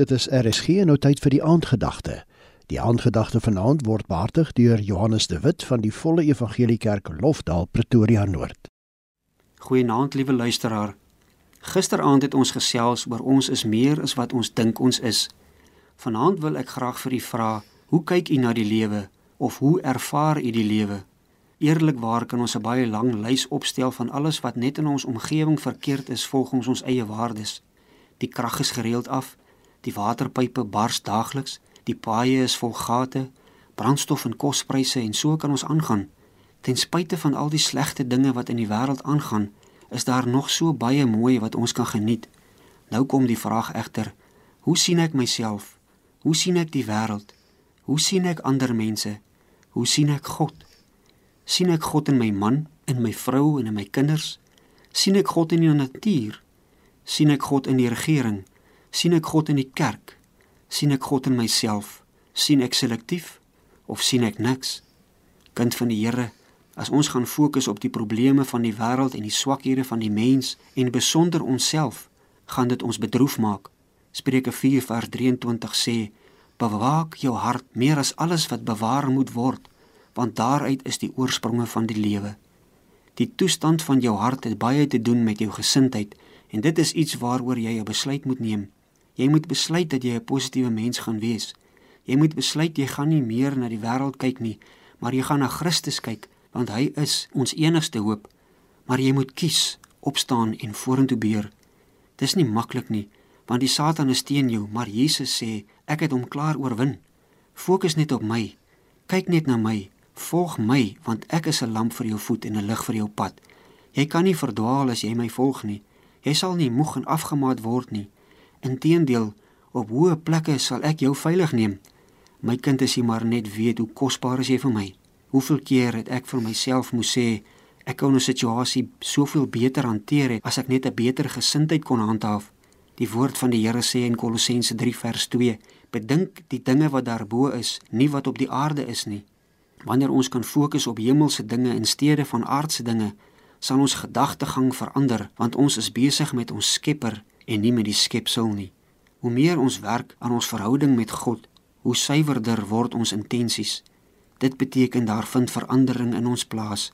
Dit is RSG nou tyd vir die aandgedagte. Die aandgedagte vanaand word behartig deur Johannes de Wit van die Volle Evangelie Kerk Lofdal Pretoria Noord. Goeienaand liewe luisteraar. Gisteraand het ons gesels oor ons is meer as wat ons dink ons is. Vanaand wil ek graag vir u vra, hoe kyk u na die lewe of hoe ervaar u die lewe? Eerlikwaar kan ons 'n baie lang lys opstel van alles wat net in ons omgewing verkeerd is volgens ons eie waardes. Die krag is gereeld af, die waterpype bars daagliks, die paaie is vol gate, brandstof en kospryse en so kan ons aangaan. Ten spyte van al die slegte dinge wat in die wêreld aangaan, is daar nog so baie mooi wat ons kan geniet. Nou kom die vraag egter, hoe sien ek myself? Hoe sien ek die wêreld? Hoe sien ek ander mense? Hoe sien ek God? sien ek God in my man, in my vrou en in my kinders? sien ek God in die natuur? sien ek God in die regering? Sien ek God in die kerk? sien ek God in myself? sien ek selektief of sien ek niks? Kind van die Here, as ons gaan fokus op die probleme van die wêreld en die swakhede van die mens en besonder onsself, gaan dit ons bedroef maak. Spreuke 4:23 sê: Bewaak jou hart meer as alles wat bewaar moet word, want daaruit is die oorspronge van die lewe. Die toestand van jou hart het baie te doen met jou gesindheid en dit is iets waaroor jy 'n besluit moet neem. Jy moet besluit dat jy 'n positiewe mens gaan wees. Jy moet besluit jy gaan nie meer na die wêreld kyk nie, maar jy gaan na Christus kyk want hy is ons enigste hoop. Maar jy moet kies, opstaan en vorentoe beer. Dis nie maklik nie, want die Satan is teen jou, maar Jesus sê, ek het hom klaar oorwin. Fokus net op my. Kyk net na my. Volg my, want ek is 'n lamp vir jou voet en 'n lig vir jou pad. Jy kan nie verdwaal as jy my volg nie. Jy sal nie moeg en afgemaat word nie. Inteendeel, op hoë plekke sal ek jou veilig neem. My kind, as jy maar net weet hoe kosbaar is jy vir my. Hoeveel keer het ek vir myself moes sê ek kon 'n situasie soveel beter hanteer het as ek net 'n beter gesindheid kon handhaaf. Die woord van die Here sê in Kolossense 3 vers 2: Bedink die dinge wat daarbo is, nie wat op die aarde is nie. Wanneer ons kan fokus op hemelse dinge in steede van aardse dinge, sal ons gedagtegang verander want ons is besig met ons Skepper en nie met die skepsel nie. Hoe meer ons werk aan ons verhouding met God, hoe suiwerder word ons intensies. Dit beteken daar vind verandering in ons plaas,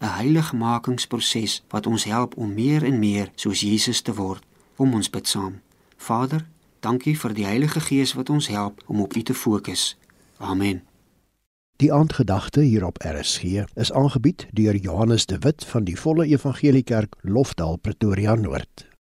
'n heiligmakingsproses wat ons help om meer en meer soos Jesus te word. Kom ons bid saam. Vader, dankie vir die Heilige Gees wat ons help om op U te fokus. Amen. Die aandgedagte hier op RSG is aangebied deur Johannes de Wit van die Volle Evangelie Kerk Lofdal Pretoria Noord.